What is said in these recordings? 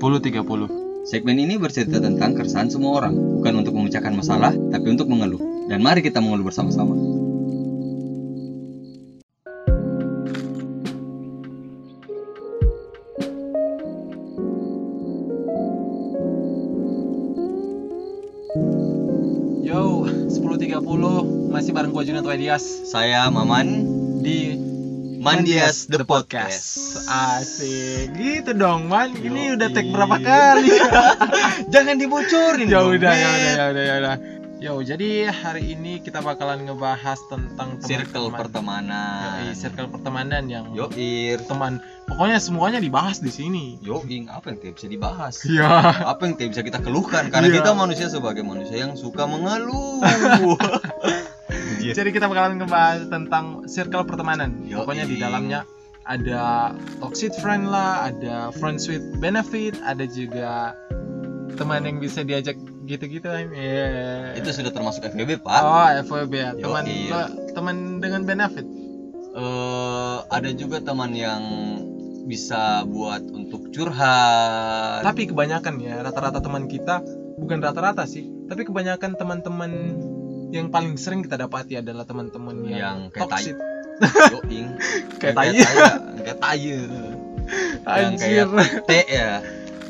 10.30 Segmen ini bercerita tentang keresahan semua orang, bukan untuk memecahkan masalah, tapi untuk mengeluh. Dan mari kita mengeluh bersama-sama. Yo, 10.30 masih bareng gua Junat Wadias Saya Maman di Mandias The Podcast. Asik, gitu dong man. Ini udah tag berapa kali? Jangan dibocorin ya udah, ya udah, ya udah, ya udah. Yo, jadi hari ini kita bakalan ngebahas tentang Circle teman-teman. pertemanan. Yoi, circle pertemanan yang Yoir. teman. Pokoknya semuanya dibahas di sini. Yoing, apa yang tidak bisa dibahas? Ya. Apa yang tidak bisa kita keluhkan? Karena Iya. kita manusia sebagai manusia yang suka mengeluh. Anjir. Jadi kita bakalan ngebahas tentang circle pertemanan. Yoi. Pokoknya di dalamnya ada toxic friend lah, ada friends with benefit, ada juga teman yang bisa diajak gitu-gitu. Iya. Itu sudah termasuk FBB, Pak. Oh, FWB ya. Teman lo- teman dengan benefit. eh ada juga teman yang bisa buat untuk curhat. Tapi kebanyakan ya rata-rata teman kita bukan rata-rata sih, tapi kebanyakan teman-teman yang paling sering kita dapati adalah teman-teman yang, Yang kayak toxic. Yoing. Kayak tai. kayak tai. Yang kayak T ya.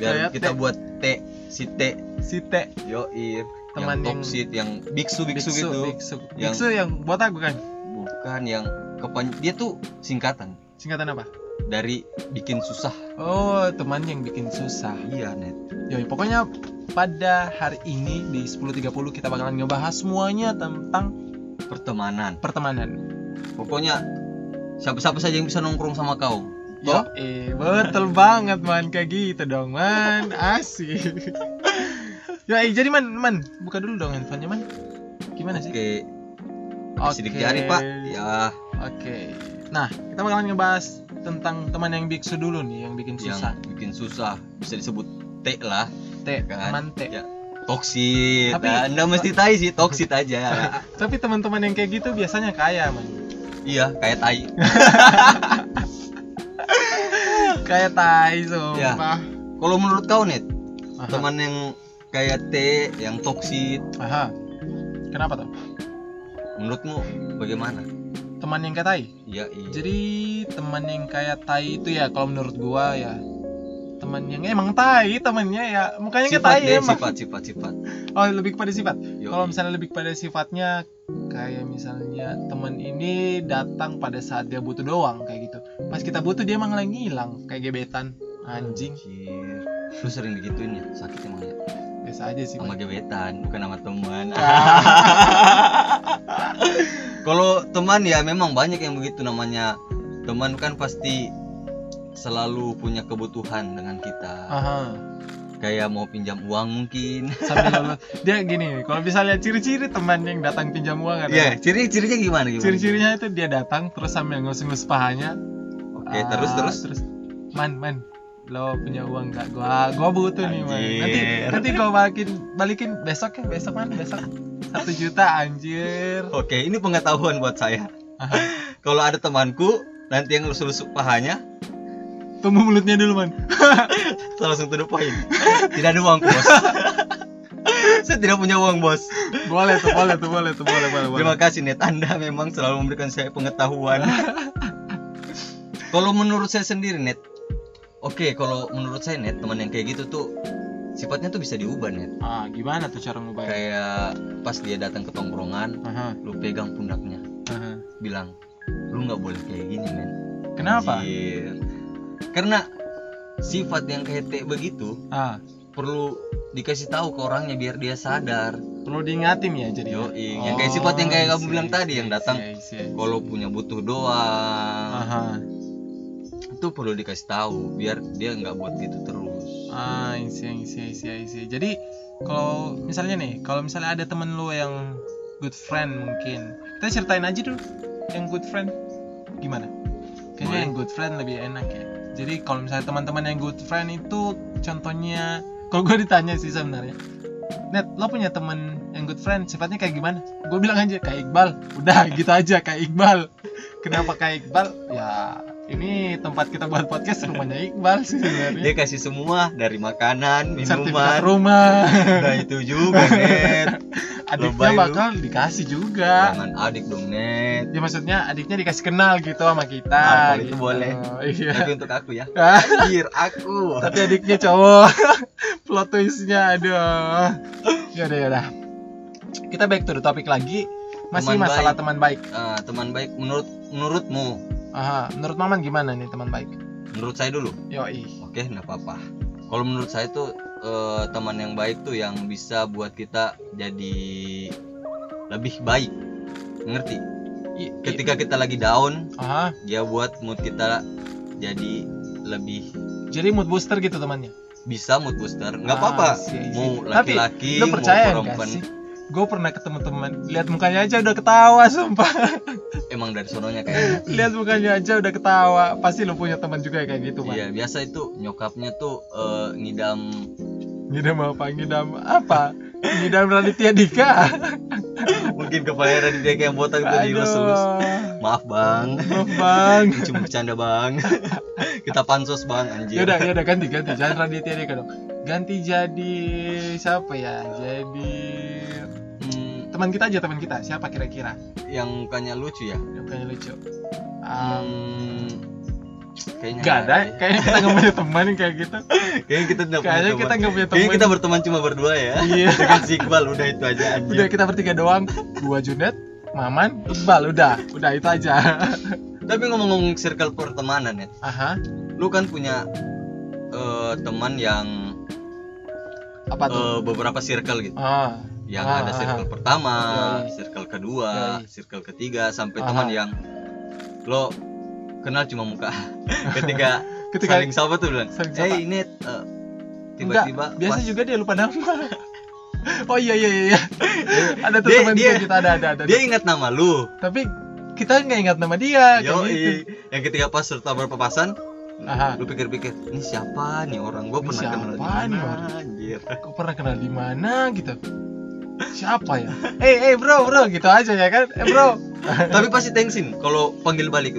Biar Kayak kita T. buat T si T. Si T Yoir. Teman yang yang- toxic, yang biksu biksu, gitu. Biksu. Yang- Biksu yang buat aku kan. Bukan yang kepan dia tuh singkatan Singkatan apa? Dari bikin susah. Oh, teman yang bikin susah. Iya, Net. Yoi, pokoknya pada hari ini di 10.30 kita bakalan ngebahas semuanya tentang Pertemanan. pertemanan. Pokoknya siapa-siapa saja yang bisa nongkrong sama kau. Yo, eh, betul banget man kayak gitu dong man, asik. ya, eh, jadi man, man, buka dulu dong handphonenya man. Gimana sih? Oke. Sidik Oke. jari, Pak. Ya, Oke. Nah, kita bakalan ngebahas tentang teman yang biksu dulu nih, yang bikin susah. yang bikin susah bisa disebut T lah. T, kan? teman T. Ya. Toksit. Tapi- Nah, nggak mesti tai sih, toksit aja. Tapi teman-teman yang kayak gitu biasanya kaya man. iya, kayak tai. kayak tai sumpah. Kalau menurut kau, Net, Aha. teman yang kayak T, yang toksit, Aha. Kenapa tuh? menurutmu bagaimana? Teman yang kayak tai. Iya, iya. Jadi teman yang kayak tai itu ya kalau menurut gua ya teman yang emang tai temannya ya mukanya kayak tai deh, emang. sifat, sifat, sifat. Oh lebih kepada sifat. Kalau misalnya lebih kepada sifatnya kayak misalnya teman ini datang pada saat dia butuh doang kayak gitu. Pas kita butuh dia emang lagi ngilang kayak gebetan anjing. Anjir. Lu sering digituin ya? Sakit emang ya? Biasa aja sih. Sama gebetan, bukan sama teman. Kalau teman ya memang banyak yang begitu namanya. Teman kan pasti selalu punya kebutuhan dengan kita. Aha. Kayak mau pinjam uang mungkin. Sambil dia gini, kalau bisa lihat ciri-ciri teman yang datang pinjam uang ada. Iya, ciri-cirinya gimana gimana? Ciri-cirinya itu dia datang terus sambil ngelus-ngelus pahanya. Oke, Ah, terus terus. terus man man lo punya uang nggak gua gua butuh nih man nanti Anjir. nanti gua balikin balikin besok ya besok man besok satu juta anjir Oke, ini pengetahuan buat saya. Kalau ada temanku nanti yang lulus pahanya tumbuh mulutnya dulu man langsung to the point. Tidak ada uang, bos. saya tidak punya uang, bos. boleh tuh boleh tuh boleh tuh boleh boleh boleh Terima kasih net Anda memang selalu memberikan saya pengetahuan. kalau menurut saya sendiri net, oke kalau menurut saya net teman yang kayak gitu tuh sifatnya tuh bisa diubah net. ah gimana tuh cara ngubah? Kayak pas dia datang ke tongkrongan, Aha, lu pegang pundaknya, aha. bilang lu nggak boleh kayak gini men. kenapa? Anjir. Karena sifat yang kayak T begitu ah. perlu dikasih tahu ke orangnya biar dia sadar. perlu diingatin ya jadi Yo, yang kayak sifat yang kayak kamu I see, bilang tadi yang datang. kalau punya butuh doang. Aha. Itu perlu dikasih tahu biar dia nggak buat gitu terus Ah, I see, I see, I see, I see. Jadi kalau misalnya nih, kalau misalnya ada temen lu yang good friend mungkin, kita ceritain aja dulu yang good friend gimana? Kayaknya Boleh. yang good friend lebih enak ya. Jadi kalau misalnya teman-teman yang good friend itu contohnya, kalau gue ditanya sih sebenarnya, Net, lo punya temen yang good friend, sifatnya kayak gimana? Gue bilang aja kayak Iqbal, udah gitu aja kayak Iqbal. Kenapa kayak Iqbal? Ya ini tempat kita buat podcast rumahnya Iqbal sih dia sebenarnya kasih semua dari makanan sertifikat minuman. rumah. Nah itu juga net. Adiknya Lebay lu. bakal dikasih juga. Jangan adik dong net. Ya maksudnya adiknya dikasih kenal gitu sama kita Ah, kalau itu gitu. boleh. iya. Tapi untuk aku ya. Anjir aku. Tapi adiknya cowok. Plot twistnya aduh. Ya udah ya udah kita back to the topic lagi masih Teman masalah baik. teman baik? Ah, teman baik menurut menurutmu? Aha, menurut Maman gimana nih teman baik? Menurut saya dulu? Yoi. Oke nggak apa-apa. Kalau menurut saya tuh eh, teman yang baik tuh yang bisa buat kita jadi lebih baik. Ngerti? Ketika kita lagi down Aha, dia buat mood kita jadi lebih jadi mood booster gitu temannya? Bisa mood booster. Nggak Ah, apa-apa. mau laki-laki mau perempuan. sih gue pernah ketemu teman lihat mukanya aja udah ketawa sumpah. Emang dari sononya kayak gitu. lihat mukanya aja udah ketawa. Pasti lu punya teman juga kayak gitu Pak. Iya biasa itu nyokapnya tuh eh, ngidam. Ngidam apa? Ngidam apa? Ngidam Raditya Dika. Mungkin kebayar dia kayak botak tuh dilus-lus Aduh. maaf bang. Maaf bang. Cuma bercanda bang. Kita pansos bang anjir. Yaudah yaudah ganti ganti. Jangan Raditya Dika dong. Ganti jadi siapa ya? Jadi teman kita aja teman kita. Siapa kira-kira? Yang mukanya lucu ya? Yang kayaknya lucu. Um, kayaknya Gak ada, kayaknya kita nggak punya teman yang kayak gitu. kayaknya kita tidak punya Kayaknya teman. kita nggak punya teman. kayaknya kita berteman cuma berdua ya. Iya. dengan si Iqbal udah itu aja. Anjir Udah kita bertiga doang, gua Junet, Maman, Iqbal, udah, udah itu aja. tapi ngomong-ngomong circle pertemanan ya. Aha, lu kan punya eh, teman yang apa tuh? eh, beberapa circle gitu. Ah, yang Ah, ada ah, circle ah. pertama, Yoi. circle kedua, Yoi. circle ketiga sampai Aha. teman yang lo kenal cuma muka. Ketika, ketika saling sapa tuh bilang, saling sapa. "Hey, Net, eh, enggak, tiba-tiba biasa pas- juga dia lupa nama. oh iya iya iya. ada tuh teman dia- kita ada ada ada. dia ingat nama lu. Tapi kita nggak ingat nama dia kayak Yo, gitu. yang ketika pas serta berpapasan, Aha, lu pikir-pikir, ini siapa nih orang? Gua Ini pernah kenal di mana?" Anjir. kau pernah kenal di mana gitu? Siapa ya? Eh eh bro bro gitu aja ya kan? Eh bro. Tapi pasti tensin kalau panggil balik.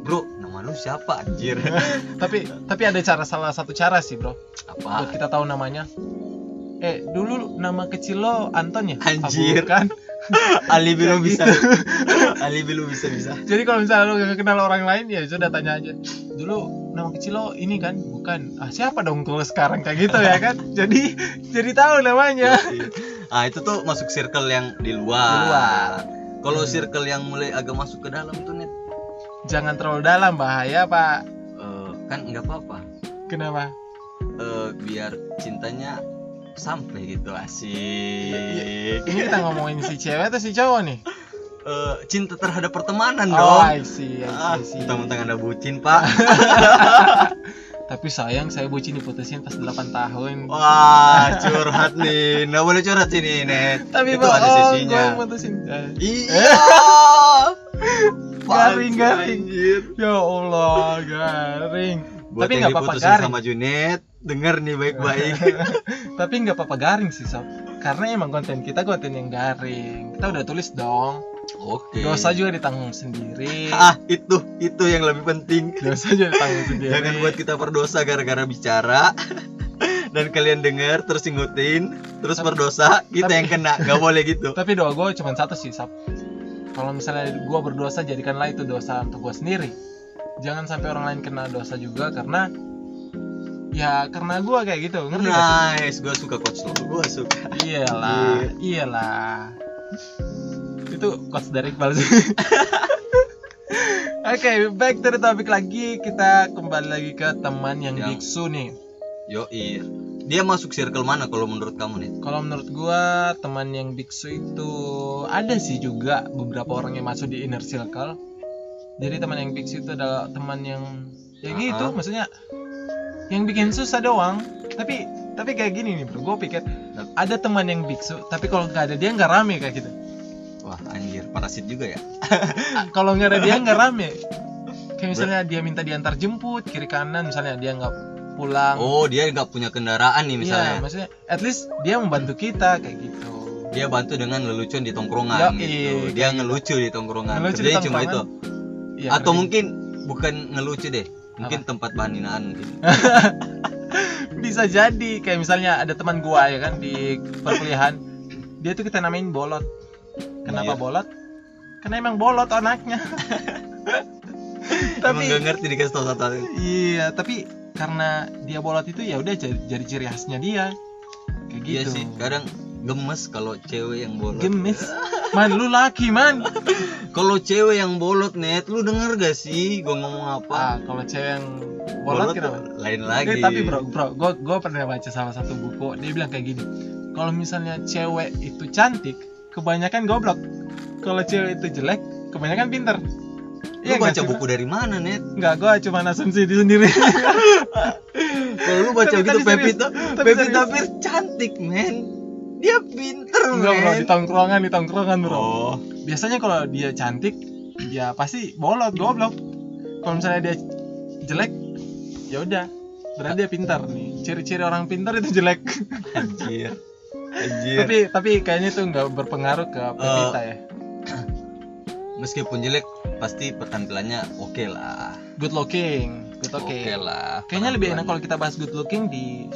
Bro, nama lu siapa anjir? tapi tapi ada cara salah satu cara sih bro buat Apa? kita tahu namanya eh dulu nama kecil lo Anton ya Anjir. kan Alibi lu Kayak bisa. Alibi lu bisa bisa. jadi kalau misalnya lo gak kenal orang lain ya sudah tanya aja dulu nama kecil lo ini kan bukan ah siapa dong tuh sekarang kayak gitu ya kan jadi jadi tahu namanya Ah itu tuh masuk circle yang di luar. Di luar. Kalau Hmm. circle yang mulai agak masuk ke dalam tuh net, jangan terlalu dalam bahaya pak eh, kan nggak apa-apa. kenapa Eh, biar cintanya sampai gitu asik. Iya, ini kita ngomongin si cewek atau si cowok nih Eh, cinta terhadap pertemanan oh dong. I see, I see, Ah, I see. mentang-mentang anda bucin pak. tapi sayang saya bucin diputusin pas 8 tahun Wah curhat nih, nggak boleh curhat sini net. tapi itu ada bohong, sesinya. gua putusin Iya. Garing, garing. ya Allah garing Buat Tapi nggak apa-apa garing. sama Junet, denger nih baik-baik. tapi nggak apa-apa garing sih sob karena emang konten kita konten yang garing kita udah tulis dong Oke. dosa juga ditanggung sendiri Ah, itu itu yang lebih penting. dosa juga ditanggung sendiri Jangan buat kita berdosa gara-gara bicara dan kalian dengar terus ingutin, terus Tapi- berdosa, kita tapi- yang kena. Gak boleh gitu. tapi doa gue cuma satu sih sob kalau misalnya gue berdosa jadikanlah itu dosa untuk gue sendiri jangan sampai orang lain kena dosa juga karena ya karena gue kayak gitu ngerti Nice, gua suka coach lo. Gua suka. iyalah iyalah itu quotes dari Iqbal sih Oke, back to the topic lagi. Kita kembali lagi ke teman yang, Yang- biksu nih. Yo, Dia masuk circle mana kalau menurut kamu nih? Kalau menurut gua, teman yang biksu itu ada sih juga beberapa orang yang masuk di inner circle. Jadi teman yang biksu itu adalah teman yang ya gitu, Ah. maksudnya yang bikin susah doang. Tapi tapi kayak gini nih, bro. Gue pikir ada teman yang biksu, tapi kalau nggak ada dia nggak rame kayak gitu. Wah, anjir, parasit juga ya. Ah, kalau nggak ada dia nggak rame kayak misalnya dia minta diantar jemput kiri kanan misalnya dia nggak pulang Oh, dia nggak punya kendaraan nih iya misalnya. maksudnya at least dia membantu kita kayak gitu Dia bantu dengan lelucon di tongkrongan Yoi, gitu. Dia ngelucu di tongkrongan. Ngelucu di cuma itu. Iya, Atau mungkin bukan ngelucu deh mungkin tempat bahan hinaan mungkin bisa jadi kayak misalnya ada teman gua ya kan di perkuliahan dia tuh kita namain bolot kenapa Iya. bolot? Karena emang bolot anaknya. Emang tapi gak ngerti dikasih tau satu iya tapi karena dia bolot itu ya udah jadi, jadi ciri khasnya dia. Kayak iya gitu. sih kadang gemes kalau cewek yang bolot. Gemes? Man lu laki man. Kalau cewek yang bolot net lu denger gak sih gua ngomong apa? Ah kalau cewek yang bolot, kenapa? lain lagi. Eh, tapi bro, bro, gue gue pernah baca salah satu buku, dia bilang kayak gini. Kalau misalnya cewek itu cantik, kebanyakan goblok. Kalau cewek itu jelek, kebanyakan pinter. lu nggak baca sih, buku dari mana net Bro? Nggak, gue cuma asumsi di sendiri. kalau lu baca Tapi- gitu serius. Pevita Tapi. Pierce cantik men dia pinter Enggak bro, men di tongkrongan, di tongkrongan bro. oh Biasanya kalau dia cantik, ya pasti bolot, goblok. Kalau misalnya dia jelek, ya udah, berarti dia pintar nih. Ciri-ciri orang pintar itu jelek. anjir anjir tapi tapi kayaknya itu nggak berpengaruh ke Pevita ya. meskipun jelek pasti penampilannya oke lah Good looking, good oke looking. lah Kayaknya lebih enak kalau kita bahas good looking di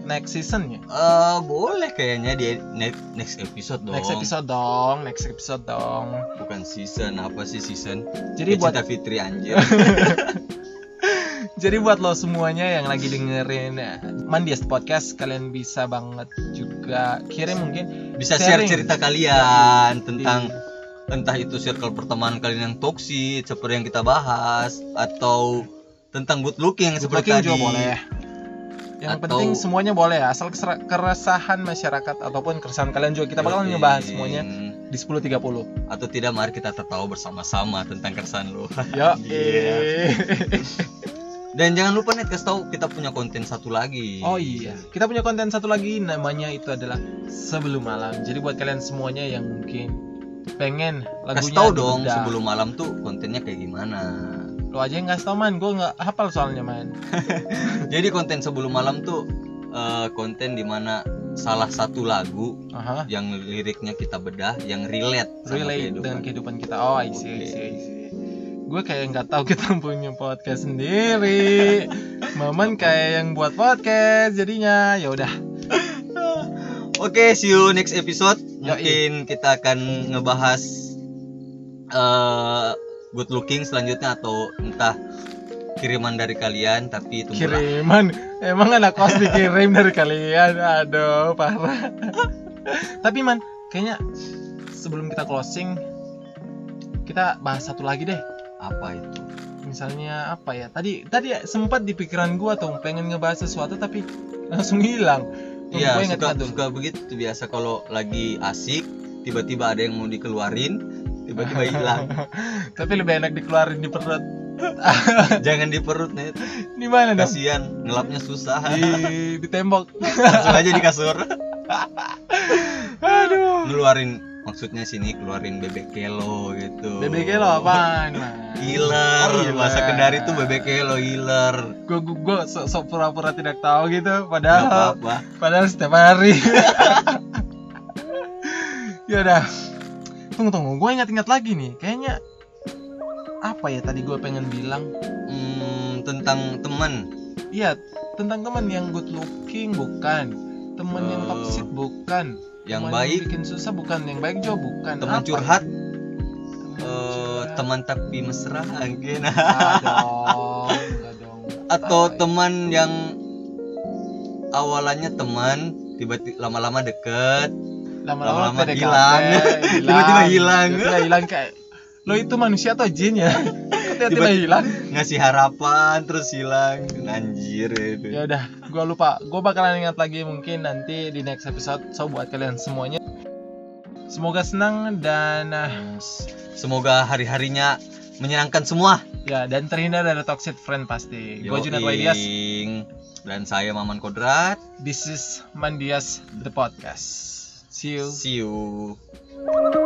next season ya. Eh, boleh kayaknya di next next episode dong Next episode dong, next episode dong. bukan season apa sih season Jadi Kayak buat Fitri anjir jadi buat lo semuanya yang lagi dengerin eh, Mandias podcast, kalian bisa banget juga kirim mungkin bisa share Sharing. cerita kalian tentang entah itu circle pertemanan kalian yang toksik seperti yang kita bahas atau tentang good looking good seperti looking tadi juga boleh. Yang Atau- penting semuanya boleh ya, asal keresahan masyarakat ataupun keresahan kalian juga kita bakal Yoi. ngebahas semuanya di 10.30. atau tidak mari kita tertawa bersama-sama tentang keresahan lu Yo. Iya. Dan jangan lupa nih kasih tahu kita punya konten satu lagi Oh iya, kita punya konten satu lagi namanya itu adalah sebelum malam. Jadi buat kalian semuanya yang mungkin pengen lagunya kasih tahu dong dibedah. sebelum malam tuh kontennya kayak gimana lo aja yang ngasih tau man, gue nggak hafal soalnya man. jadi konten sebelum malam tuh eh, konten di mana salah satu lagu Aha, yang liriknya kita bedah yang relate sama relate kehidupan. dengan kehidupan kita. Oh, I see, I Oke. see, I see. Gue kayak nggak tahu kita punya podcast sendiri. Maman kayak yang buat podcast, jadinya ya udah. Oke, see you next episode. Mungkin kita akan ngebahas eh good looking selanjutnya atau entah kiriman dari kalian tapi tunggulah. Kiriman, emang anak kos dikirim dari kalian? Aduh, parah. Tapi man, kayaknya sebelum kita closing, kita bahas satu lagi deh. Apa itu? Misalnya apa ya? Tadi tadi sempat di pikiran gua tuh pengen ngebahas sesuatu tapi langsung hilang. Iya, suka suka begitu biasa kalau lagi asik tiba-tiba ada yang mau dikeluarin, tiba-tiba hilang. tapi lebih enak dikeluarin di perut. Jangan di perut, Net. Di mana dong? Kasihan, ngelapnya susah. Di, di tembok. Langsung aja di kasur. Aduh. Ngeluarin maksudnya sini keluarin bebek kelo gitu. Bebek kelo apaan? Man? Iler, Oh, iler. bahasa Kendari tuh bebek kelo iler. Gue gue gue sok sok pura-pura tidak tahu gitu, padahal apa-apa. padahal setiap hari. ya udah. Tunggu tunggu, gue ingat-ingat lagi nih. Kayaknya apa ya tadi gue pengen bilang? Hmm, tentang teman. Iya, tentang teman yang good looking bukan. Teman yang Oh. toxic bukan. Yang Teman baik, bikin susah bukan, yang baik juga bukan. teman Apa? curhat, Teman eh, curhat. teman tapi mesra mungkin. Atau teman yang awalannya teman, tiba-tiba lama-lama deket, lama-lama hilang. Tiba-tiba hilang. tiba-tiba hilang kayak lo itu manusia atau jin ya tiba-tiba hilang ngasih harapan terus hilang. Anjir itu. ya udah gue lupa gue bakalan ingat lagi mungkin nanti di next episode so buat kalian semuanya semoga senang dan ah, Semoga hari-harinya menyenangkan semua. ya dan terhindar dari toxic friend pasti gue Junat Waidias. Dan saya Maman Kodrat. this is Mandias the podcast see you See you.